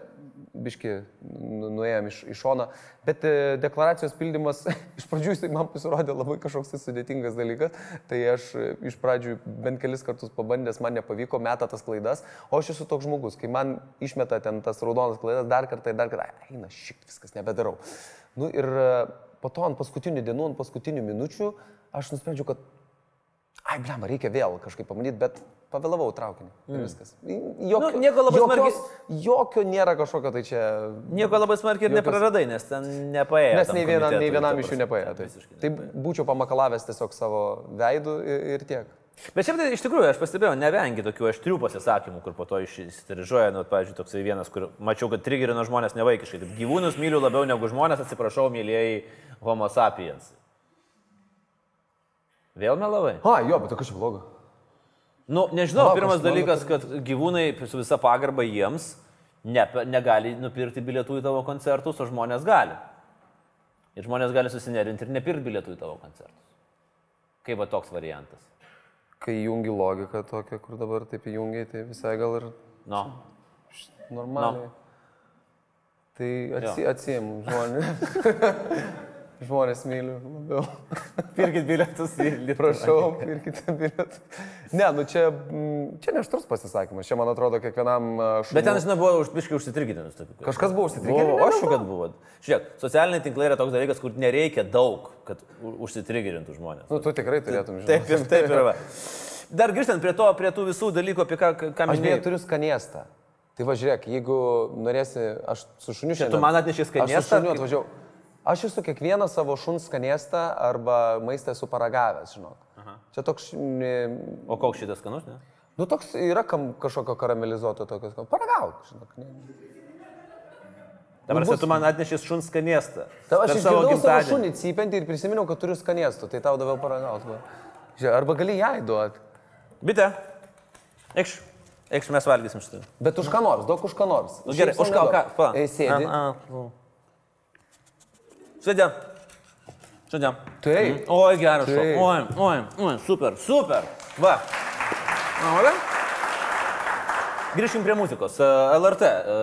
Speaker 3: biški nu- nuėjom iš, iš šono, bet e, deklaracijos pildymas (laughs) iš pradžių jisai man pasirodė labai kažkoks tai sudėtingas dalykas, tai aš e, iš pradžių bent kelis kartus pabandęs, man nepavyko, meta tas klaidas, o aš esu toks žmogus, kai man išmeta ten tas raudonas klaidas dar kartą ir dar kartą, eina šik, viskas nebedarau. Nu ir e, po to ant paskutinių dienų, ant paskutinių minučių aš nusprendžiau, kad Ai, blem, reikia vėl kažkaip pamanyti, bet pavėlavau traukinį. Mm. Viskas. Jokio,
Speaker 2: Nu, nieko labai
Speaker 3: jokios, jokio nėra kažkokio tai čia.
Speaker 2: Nieko labai smarkiai ir
Speaker 3: Jokios-
Speaker 2: nepraradai, nes ten nepaėjo.
Speaker 3: Nes nei, viena, nei vienam iš jų nepaėjo. Tai, tai būčiau pamakalavęs tiesiog savo veidų ir, ir tiek.
Speaker 2: Bet šiaip tai iš tikrųjų, aš pastebėjau, nevengi tokių aštrių pasisakymų, kur po to išsitirižuoja, nu, pavyzdžiui, toksai vienas, kur mačiau, kad trigerino žmonės nevaikiškai. Taip, gyvūnus myliu labiau negu žmonės, atsiprašau, mėlyjei homo sapiens. Vėl melavai?
Speaker 3: A, jo, bet kažkaip blogo.
Speaker 2: Nu, nežinau,
Speaker 3: Palauk,
Speaker 2: pirmas dalykas, kad gyvūnai su visa pagarba jiems ne, negali nupirkti bilietų į tavo koncertus, o žmonės gali. Ir žmonės gali susinerinti ir nepirkti bilietų į tavo koncertus. Kaip va toks variantas.
Speaker 3: Kai jungi logiką tokią, kur dabar taip įjungiai, tai visai gal ir
Speaker 2: Nu,
Speaker 3: normaliai. Tai atsi, atsiim žmonės. (laughs) žmonės myliu labiau. (laughs)
Speaker 2: pirkit bilietus į Lietuvą.
Speaker 3: Prašau, pirkite bilietus. Ne, nu čia, čia neštrus pasisakymas. Čia, man atrodo, kiekvienam šuniui.
Speaker 2: Bet ten, žinai, buvo už biškai užsitrigdinus.
Speaker 3: Kažkas buvo užsitrigdinęs?
Speaker 2: Buvo, aš kad buvo. Žiūrėk, socialiniai tinklai yra toks dalykas, kur nereikia daug, kad u- užsitrigdintų žmonės.
Speaker 3: Nu, tu tikrai turėtum žinoti.
Speaker 2: Taip taip ir va. Dar grįžtant prie, to, prie tų visų dalykų, apie ką, ką
Speaker 3: Aš beje turiu skanėstą. Tai va žiūrėk, jeigu norėsi, aš su šuniu šiandien.
Speaker 2: tu man atneši
Speaker 3: Aš su šuniu atvažiavau. Aš esu kiekvieną savo šuns skanėstą arba maistą esu paragavęs, žinok. Aha. Čia toks,
Speaker 2: O koks šitas skanus, ne?
Speaker 3: nu toks yra kam, kažkokio karamelizuoto tokios, paragauk, žinok. Ne.
Speaker 2: Dabar
Speaker 3: Nu,
Speaker 2: tu man atneši šuns skanėstą.
Speaker 3: Tai aš išgirdau savo
Speaker 2: gimtadienį.
Speaker 3: šunį cypiantį ir prisiminiau, kad turiu skanėstų, tai tau daviau paragauti. arba gali jai duoti.
Speaker 2: Bitė. Eikš. Eikš, mes valgysim šitą.
Speaker 3: Bet už ką nors, daug už ką nors.
Speaker 2: Nu, gerai, už ką, ką? Pa.
Speaker 3: Sėdi.
Speaker 2: A, a, nu. Sėdė. Sėdė.
Speaker 3: Taip.
Speaker 2: Oi, geras.
Speaker 3: Taip.
Speaker 2: Oi, oi, oi, super, super. Va. Na, va. Grįžkim prie muzikos. E, LRT. e,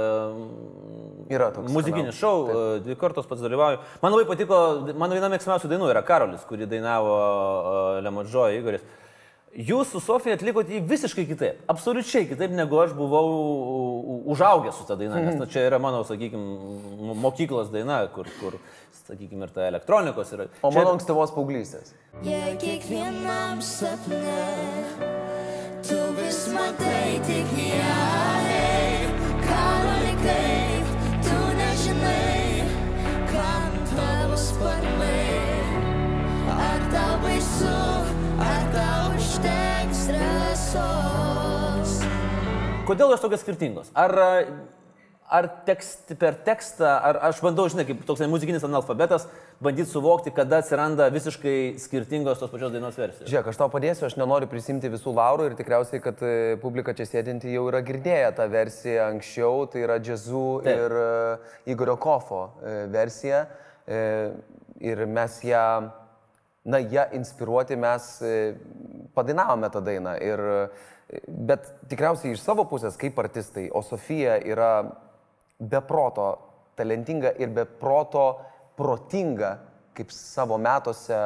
Speaker 3: Yra toks
Speaker 2: Muzikinis
Speaker 3: kanalas.
Speaker 2: šou, e, dvi kartos pats dalyvauju. Man labai patiko, mano viena mėgstamiausių dainų yra Karolis, kurį dainavo Lemodžo Igoris. Jūs su Sofija atlikote jį visiškai kitaip, absoliučiai kitaip negu aš buvau užaugęs su ta daina, nes na, čia yra mano, sakykime, mokyklos daina, kur, kur sakykime, ir ta elektronikos yra.
Speaker 3: O
Speaker 2: Čia-
Speaker 3: mano ankstyvos paauglystės.
Speaker 4: Jei kiekvienam sapne tu vis matai tik ją, hei, karoli kaip, tu nežinai, kam tavo sparnai.
Speaker 2: Kodėl jos tokios skirtingos? Ar, ar tekst, per tekstą, ar aš bandau, žinai, kaip toks muzikinis analfabetas, bandyti suvokti, kada atsiranda visiškai skirtingos tos pačios dainos versijos.
Speaker 3: Žiūrėk, aš tau padėsiu, aš nenoriu prisimti visų laurų ir tikriausiai, kad e, publika čia sėdinti jau yra girdėję tą versiją anksčiau, tai yra
Speaker 2: Taip.
Speaker 3: ir e, Igorio Kofo e, versija. Ir mes ją, na, ją inspiruoti mes padainavome tą dainą. Ir, bet tikriausiai iš savo pusės, kaip artistai, o Sofija yra beproto talentinga ir beproto protinga, kaip savo metuose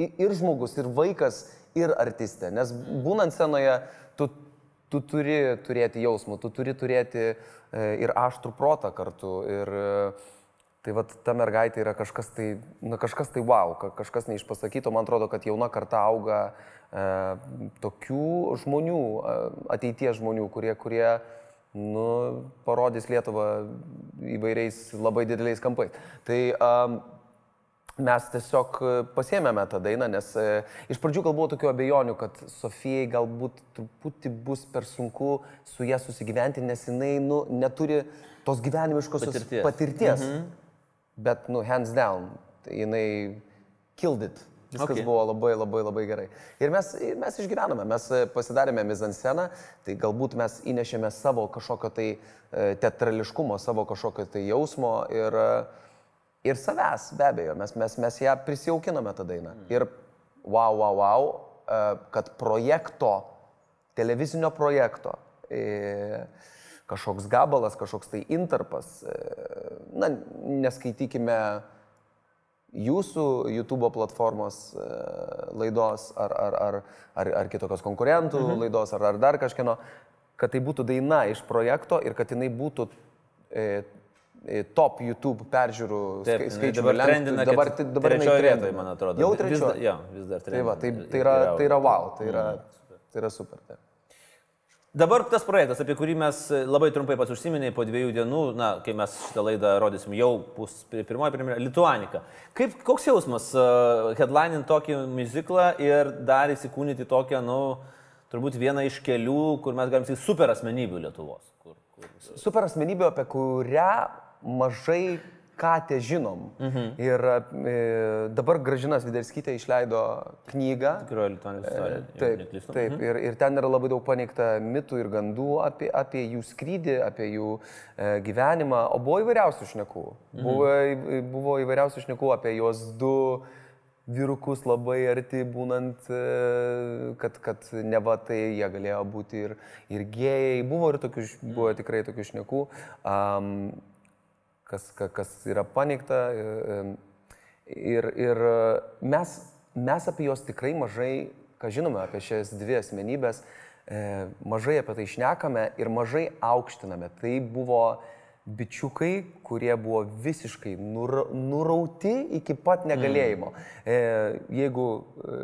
Speaker 3: ir žmogus, ir vaikas, ir artistė. Nes būnant scenoje, tu, tu turi turėti jausmų, tu turi turėti e, ir aštrų protą kartu. Ir, Tai vad ta mergaitė yra kažkas tai, na kažkas tai wow, ka- kažkas neišpasakyto. Man atrodo, kad jauna karta auga e, tokių žmonių, e, ateities žmonių, kurie, kurie nu, parodys Lietuvą įvairiais labai dideliais kampais. Tai um, mes tiesiog e, pasėmėme tą dainą, nes e, iš pradžių gal buvo tokių abejonių, kad Sofijai galbūt truputį bus per sunku su ją susigyventi, nes jinai nu, neturi tos gyvenimiškos
Speaker 2: Patirties.
Speaker 3: patirties. Mhm. Bet, nu, hands down, jinai killed it. Viskas
Speaker 2: Okay.
Speaker 3: buvo labai, labai, labai gerai. Ir mes, ir mes išgyvename, mes e, pasidarėme mizansceną, tai galbūt mes įnešėme savo kažkokio tai e, teatrališkumo, savo kažkokio tai jausmo ir, e, ir savęs, be abejo, mes, mes, mes ją prisijaukiname tą dainą. Ir wow, wow, wow, kad projekto, televizinio projekto, e, kažkoks gabalas, kažkoks tai intarpas. E, na, neskaitykime jūsų YouTube platformos e, laidos ar, ar, ar, ar, ar kitokios konkurentų mhm. laidos ar, ar dar kažkieno, kad tai būtų daina iš projekto ir kad jinai būtų e, e top YouTube peržiūrų
Speaker 2: Taip,
Speaker 3: skaičių.
Speaker 2: dabar trendina
Speaker 3: dabar, dabar jinai
Speaker 2: trečioj
Speaker 3: trendina.
Speaker 2: vietoj, man atrodo.
Speaker 3: Jau
Speaker 2: Vis
Speaker 3: trečioje.
Speaker 2: dar- jo, vis dar
Speaker 3: Tai, va, tai, tai, yra, tai yra wow, tai yra,
Speaker 2: Mm.
Speaker 3: tai yra super. Tai.
Speaker 2: Dabar tas projektas, apie kurį mes labai trumpai pats užsiminėjai po dviejų dienų, na, kai mes šitą laidą rodysim, jau pi- pirmoji premjera, Lituanika. Kaip, koks jausmas uh, headlining tokį muziklą ir dar įsikūnyti tokią, nu, turbūt vieną iš kelių, kur mes galim sakyti, super asmenybių Lietuvos. Kur, kur...
Speaker 3: super asmenybė, apie kurią mažai ką te žinom. Mhm. Ir e, dabar Gražinas Viderskytė išleido knygą.
Speaker 2: Tikroji Lituanikos istorija. jeigu
Speaker 3: Taip, taip ir, ir ten yra labai daug paneigta mitų ir gandų apie, apie jų skrydį, apie jų e, gyvenimą, o buvo įvairiausių šnekų. Buvo, į- buvo įvairiausių šnekų apie juos du vyrukus labai arti būnant, e, kad, kad neva tai jie galėjo būti ir, ir gėjai. Buvo ir tokių, buvo tikrai tokių šnekų. Um, kas, ka- kas yra paneigta. e, Ir, ir mes, mes apie juos tikrai mažai, ką žinome apie šias dvi asmenybės, e, mažai apie tai šnekame ir mažai aukštiname. Tai buvo bičiukai, kurie buvo visiškai nura, nurauti iki pat negalėjimo. E, jeigu e,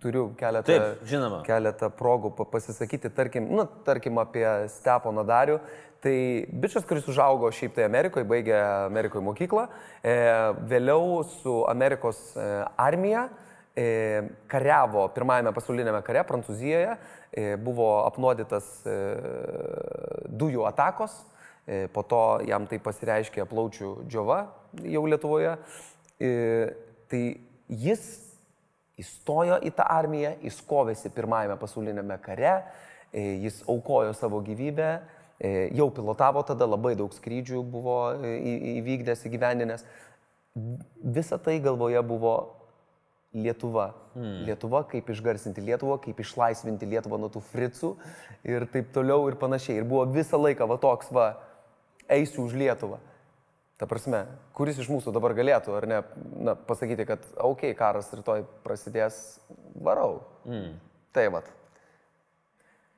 Speaker 3: turiu keletą,
Speaker 2: Taip, žinoma.
Speaker 3: keletą progų pa- pasisakyti, tarkim, nu, tarkim apie Steponą Darių. Tai bičias, kuris užaugo šiaip tai Amerikoje, baigė Amerikoje mokyklą, e, vėliau su Amerikos e, armija e, kariavo pirmajame pasaulinėme kare Prancūzijoje, e, buvo apnuodytas e, dujų atakos, e, po to jam tai pasireiškė plaučių džiova jau Lietuvoje. E, tai jis įstojo į tą armiją, jis kovėsi pirmajame pasaulinėme kare, e, jis aukojo savo gyvybę, jau pilotavo tada, labai daug skrydžių buvo e, įvykdęs, įgyvendinęs. Visa tai galvoje buvo Lietuva. Hmm. Lietuva, kaip išgarsinti Lietuvą, kaip išlaisvinti Lietuvą nuo tų fricų ir taip toliau ir panašiai. Ir buvo visą laiką va toks, va, eisiu už Lietuvą. Ta prasme, kuris iš mūsų dabar galėtų, ar ne, na, pasakyti, kad, okei, okay, karas rytoj prasidės, varau. Mm. Tai vat.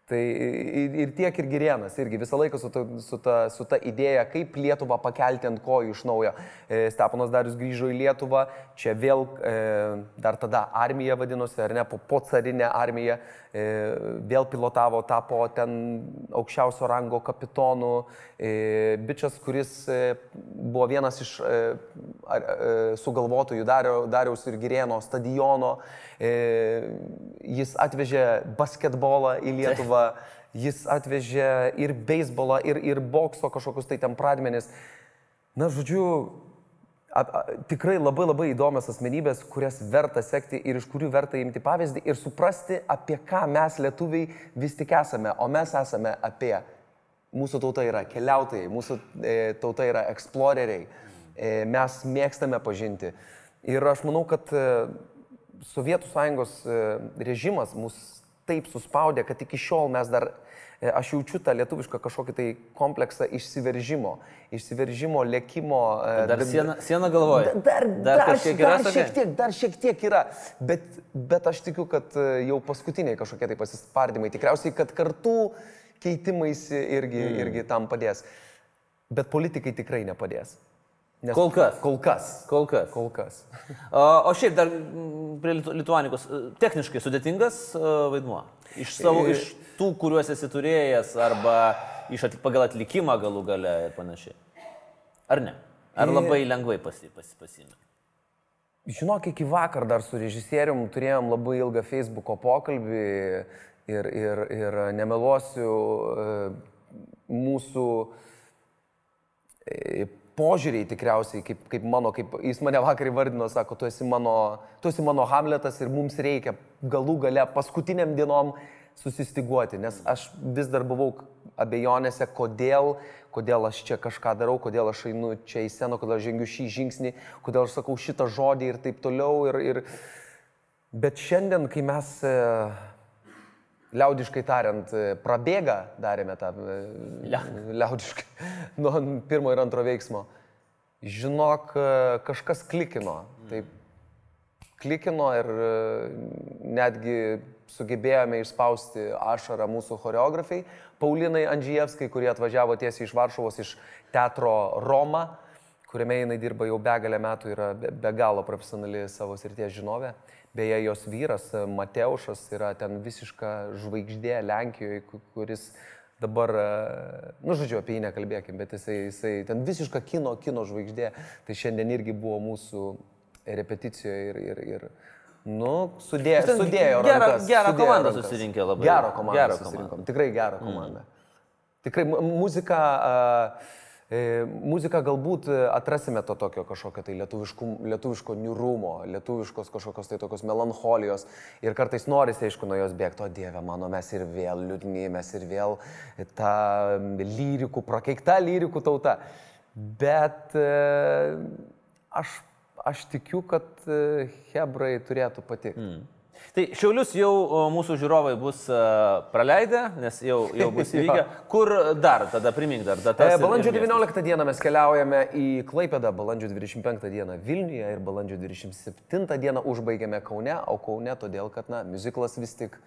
Speaker 3: Tai ir, tiek ir Girienas irgi. Visą laiką su ta, su, ta, su ta idėja, kaip Lietuvą pakelti ant kojų iš naujo. E, Stepanas Darius grįžo į Lietuvą, čia vėl e, dar tada armija vadinosi, ar ne, po, po carinę armiją, e, vėl pilotavo, tapo ten aukščiausio rango kapitonu, e, bičias, kuris e, buvo vienas iš e, ar, e, sugalvotojų Dario, Dariaus ir Girieno stadiono, e, jis atvežė basketbolą į Lietuvą. Jis atvežė ir beisbolą, ir, ir bokso kažkokius tai ten pradmenis. Na, žodžiu, a, a, tikrai labai labai įdomios asmenybės, kurias verta sekti ir iš kurių verta imti pavyzdį ir suprasti, apie ką mes lietuviai vis tik esame. O mes esame apie, mūsų tauta yra keliautojai, mūsų e, tauta yra eksploreriai, e, mes mėgstame pažinti. Ir aš manau, kad e, Sovietų sąjungos e, režimas mus taip suspaudė, kad iki šiol mes dar, e, aš jaučiu tą lietuvišką kažkokį tai kompleksą išsiveržimo, išsiveržimo, lėkimo. e,
Speaker 2: Dar
Speaker 3: d-
Speaker 2: siena, siena galvoja.
Speaker 3: Dar, dar, dar,
Speaker 2: yra
Speaker 3: dar
Speaker 2: tokia?
Speaker 3: šiek tiek, dar šiek tiek yra, bet, bet aš tikiu, kad e, jau paskutiniai kažkokie tai pasispardymai, tikriausiai, kad kartų keitimaisi irgi, mm. irgi tam padės. Bet politikai tikrai nepadės. Nes
Speaker 2: Kol kas.
Speaker 3: Kol kas.
Speaker 2: Kol kas.
Speaker 3: Kol kas.
Speaker 2: O, šiaip dar mm, prie Lituanikos, e, techniškai sudėtingas e, vaidmuo. Iš, savo,
Speaker 3: E-
Speaker 2: iš tų, kuriuos esi turėjęs, arba iš atlik, pagal atlikimą galų gale ir panašiai. Ar ne? Ar labai lengvai pasi, pasi, pasimė?
Speaker 3: Žinok, iki vakar dar su režisierium turėjom labai ilgą Facebook'o pokalbį ir, ir, ir nemeluosiu, mūsų požiūriai tikriausiai, kaip, kaip mano, kaip jis mane vakar įvardino, sako, tu esi, mano, tu esi mano Hamletas ir mums reikia galų gale paskutiniam dienom susistiguoti, nes aš vis dar buvau abejonėse, kodėl, kodėl aš čia kažką darau, kodėl aš einu čia į sceną, kodėl aš žengiu šį žingsnį, kodėl aš sakau šitą žodį ir taip toliau. Ir, ir... Bet šiandien, kai mes e, liaudiškai tariant, e, prabėga, darėme tą e, liaudiškai (laughs) nuo pirmo ir antro veiksmo. Žinok, e, kažkas klikino. Taip, klikino ir netgi sugebėjome išspausti ašarą mūsų choreografai. Paulinai Andžijevskai, kurie atvažiavo tiesiai iš Varšuvos, iš teatro Roma, kuriame jinai dirba jau begalę metų, yra be, be galo profesionali savo srities žinovė. Beje, jos vyras e, Mateušas yra ten visiška žvaigždė Lenkijoje, ku- kuris dabar, e, nu žodžiu, apie jį nekalbėkim, bet jisai, jisai ten visiška kino, kino žvaigždė. Tai šiandien irgi buvo mūsų repeticijoje ir, ir, ir nu, sudėjo,
Speaker 2: Ten
Speaker 3: sudėjo.
Speaker 2: gerą- gerą
Speaker 3: sudėjo
Speaker 2: komandą
Speaker 3: rankas.
Speaker 2: susirinkę labai.
Speaker 3: Gerą komandą
Speaker 2: Gerą
Speaker 3: susirinkom, tikrai gerą komandą. Tikrai mu- muzika, e, muzika galbūt e, atrasime to tokio kažkokio tai lietuviškų, lietuviško niūrumo, lietuviškos kažkokios tai tokios melancholijos ir kartais norisi, aišku, nuo jos bėgti, o Dieve mano, mes ir vėl liūdni, mes ir vėl ta lyrikų, prakeikta lyrikų tauta. Bet e, aš, aš tikiu, kad e, Hebrai turėtų patikti. Mm.
Speaker 2: Tai Šiaulius jau mūsų žiūrovai bus uh, praleidę, nes jau, jau bus (laughs) įvykę. Kur dar, tada primink dar datas.
Speaker 3: E, balandžio
Speaker 2: ir miestus.
Speaker 3: 19 dieną mes keliaujame į Klaipėdą, balandžio 25 dieną Vilniuje ir balandžio 27 dieną užbaigiame Kaune, o Kaune todėl, kad, na, muziklas vis tik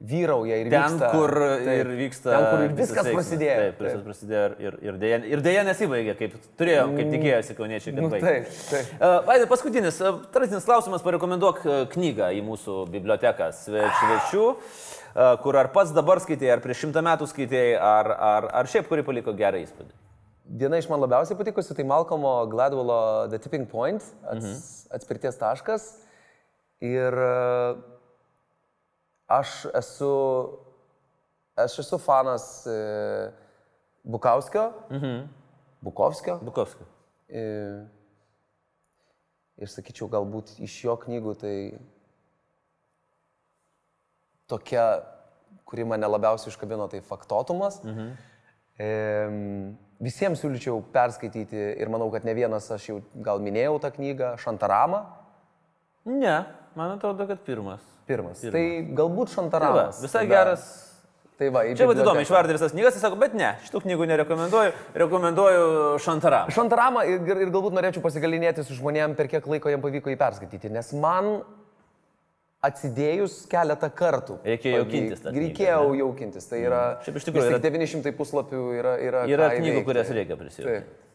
Speaker 3: vyrauja ir
Speaker 2: Ten,
Speaker 3: vyksta.
Speaker 2: kur
Speaker 3: Taip,
Speaker 2: ir vyksta.
Speaker 3: Ten, kur ir viskas prasidėjo.
Speaker 2: Taip, viskas prasidėjo ir, ir, dėja, ir dėja nesibaigė, kaip turėjom, kaip tikėjosi kauniečiai,
Speaker 3: Nu, taip, taip.
Speaker 2: Uh, Vaidai, paskutinis, uh, tradicinis klausimas, parekomenduok uh, knygą į mūsų biblioteką sve- svečių, uh, kur ar pats dabar skaitėjai, ar prieš šimtą metų skaitėjai, ar, ar, ar šiaip kuri paliko gerą įspūdį.
Speaker 3: Viena iš man labiausiai patikusi tai Malcolmo Gladwello The Tipping Point, ats,
Speaker 2: Mhm.
Speaker 3: atspirties taškas. Ir e, aš esu, aš esu fanas e, Bukauskio, mhm. Bukovskio.
Speaker 2: Bukovskis.
Speaker 3: E, ir sakyčiau, galbūt iš jo knygų tai tokia, kuri mane labiausiai iškabino, tai faktotumas. Mhm. E, visiems siūlyčiau perskaityti ir manau, kad ne vienas aš jau gal minėjau tą knygą, Šantaramą.
Speaker 2: Ne, man atrodo, kad pirmas.
Speaker 3: Pirmas.
Speaker 2: Pirmas.
Speaker 3: Tai galbūt
Speaker 2: Tai va, visai
Speaker 3: Tada-
Speaker 2: geras.
Speaker 3: Tai va,
Speaker 2: Čia vad įdomu, išvardė visas knygas, jis sako, bet ne, šitų knygų nerekomenduoju, rekomenduoju Šantaram.
Speaker 3: Šantaramą ir, ir galbūt norėčiau pasigalinėti su žmonėm, per kiek laiko jam pavyko jį perskaityti, nes man atsidėjus keletą kartų.
Speaker 2: Reikėjo jaukintis
Speaker 3: Reikėjo jaukintis. Tai yra...
Speaker 2: Šiaip iš tikrųjų yra-
Speaker 3: tik 900 puslapių yra... Yra,
Speaker 2: Yra knygų, kurias reikia prisijungti.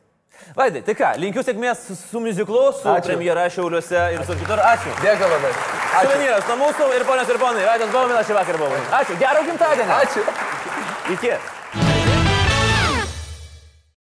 Speaker 2: Vaidai, tai ką, linkiu sėkmės su muziklu, su
Speaker 3: Ačiū.
Speaker 2: premjera Šiauliuose ir su kitur. Ačiū.
Speaker 3: Dėkui labai. Ačiū.
Speaker 2: Suvenyras nuo mūsų ir ponios ir ponai, Vaidas Bauminas šį vakarą buvo. Ačiū, gero gimtadienio.
Speaker 3: Ačiū.
Speaker 2: Iki.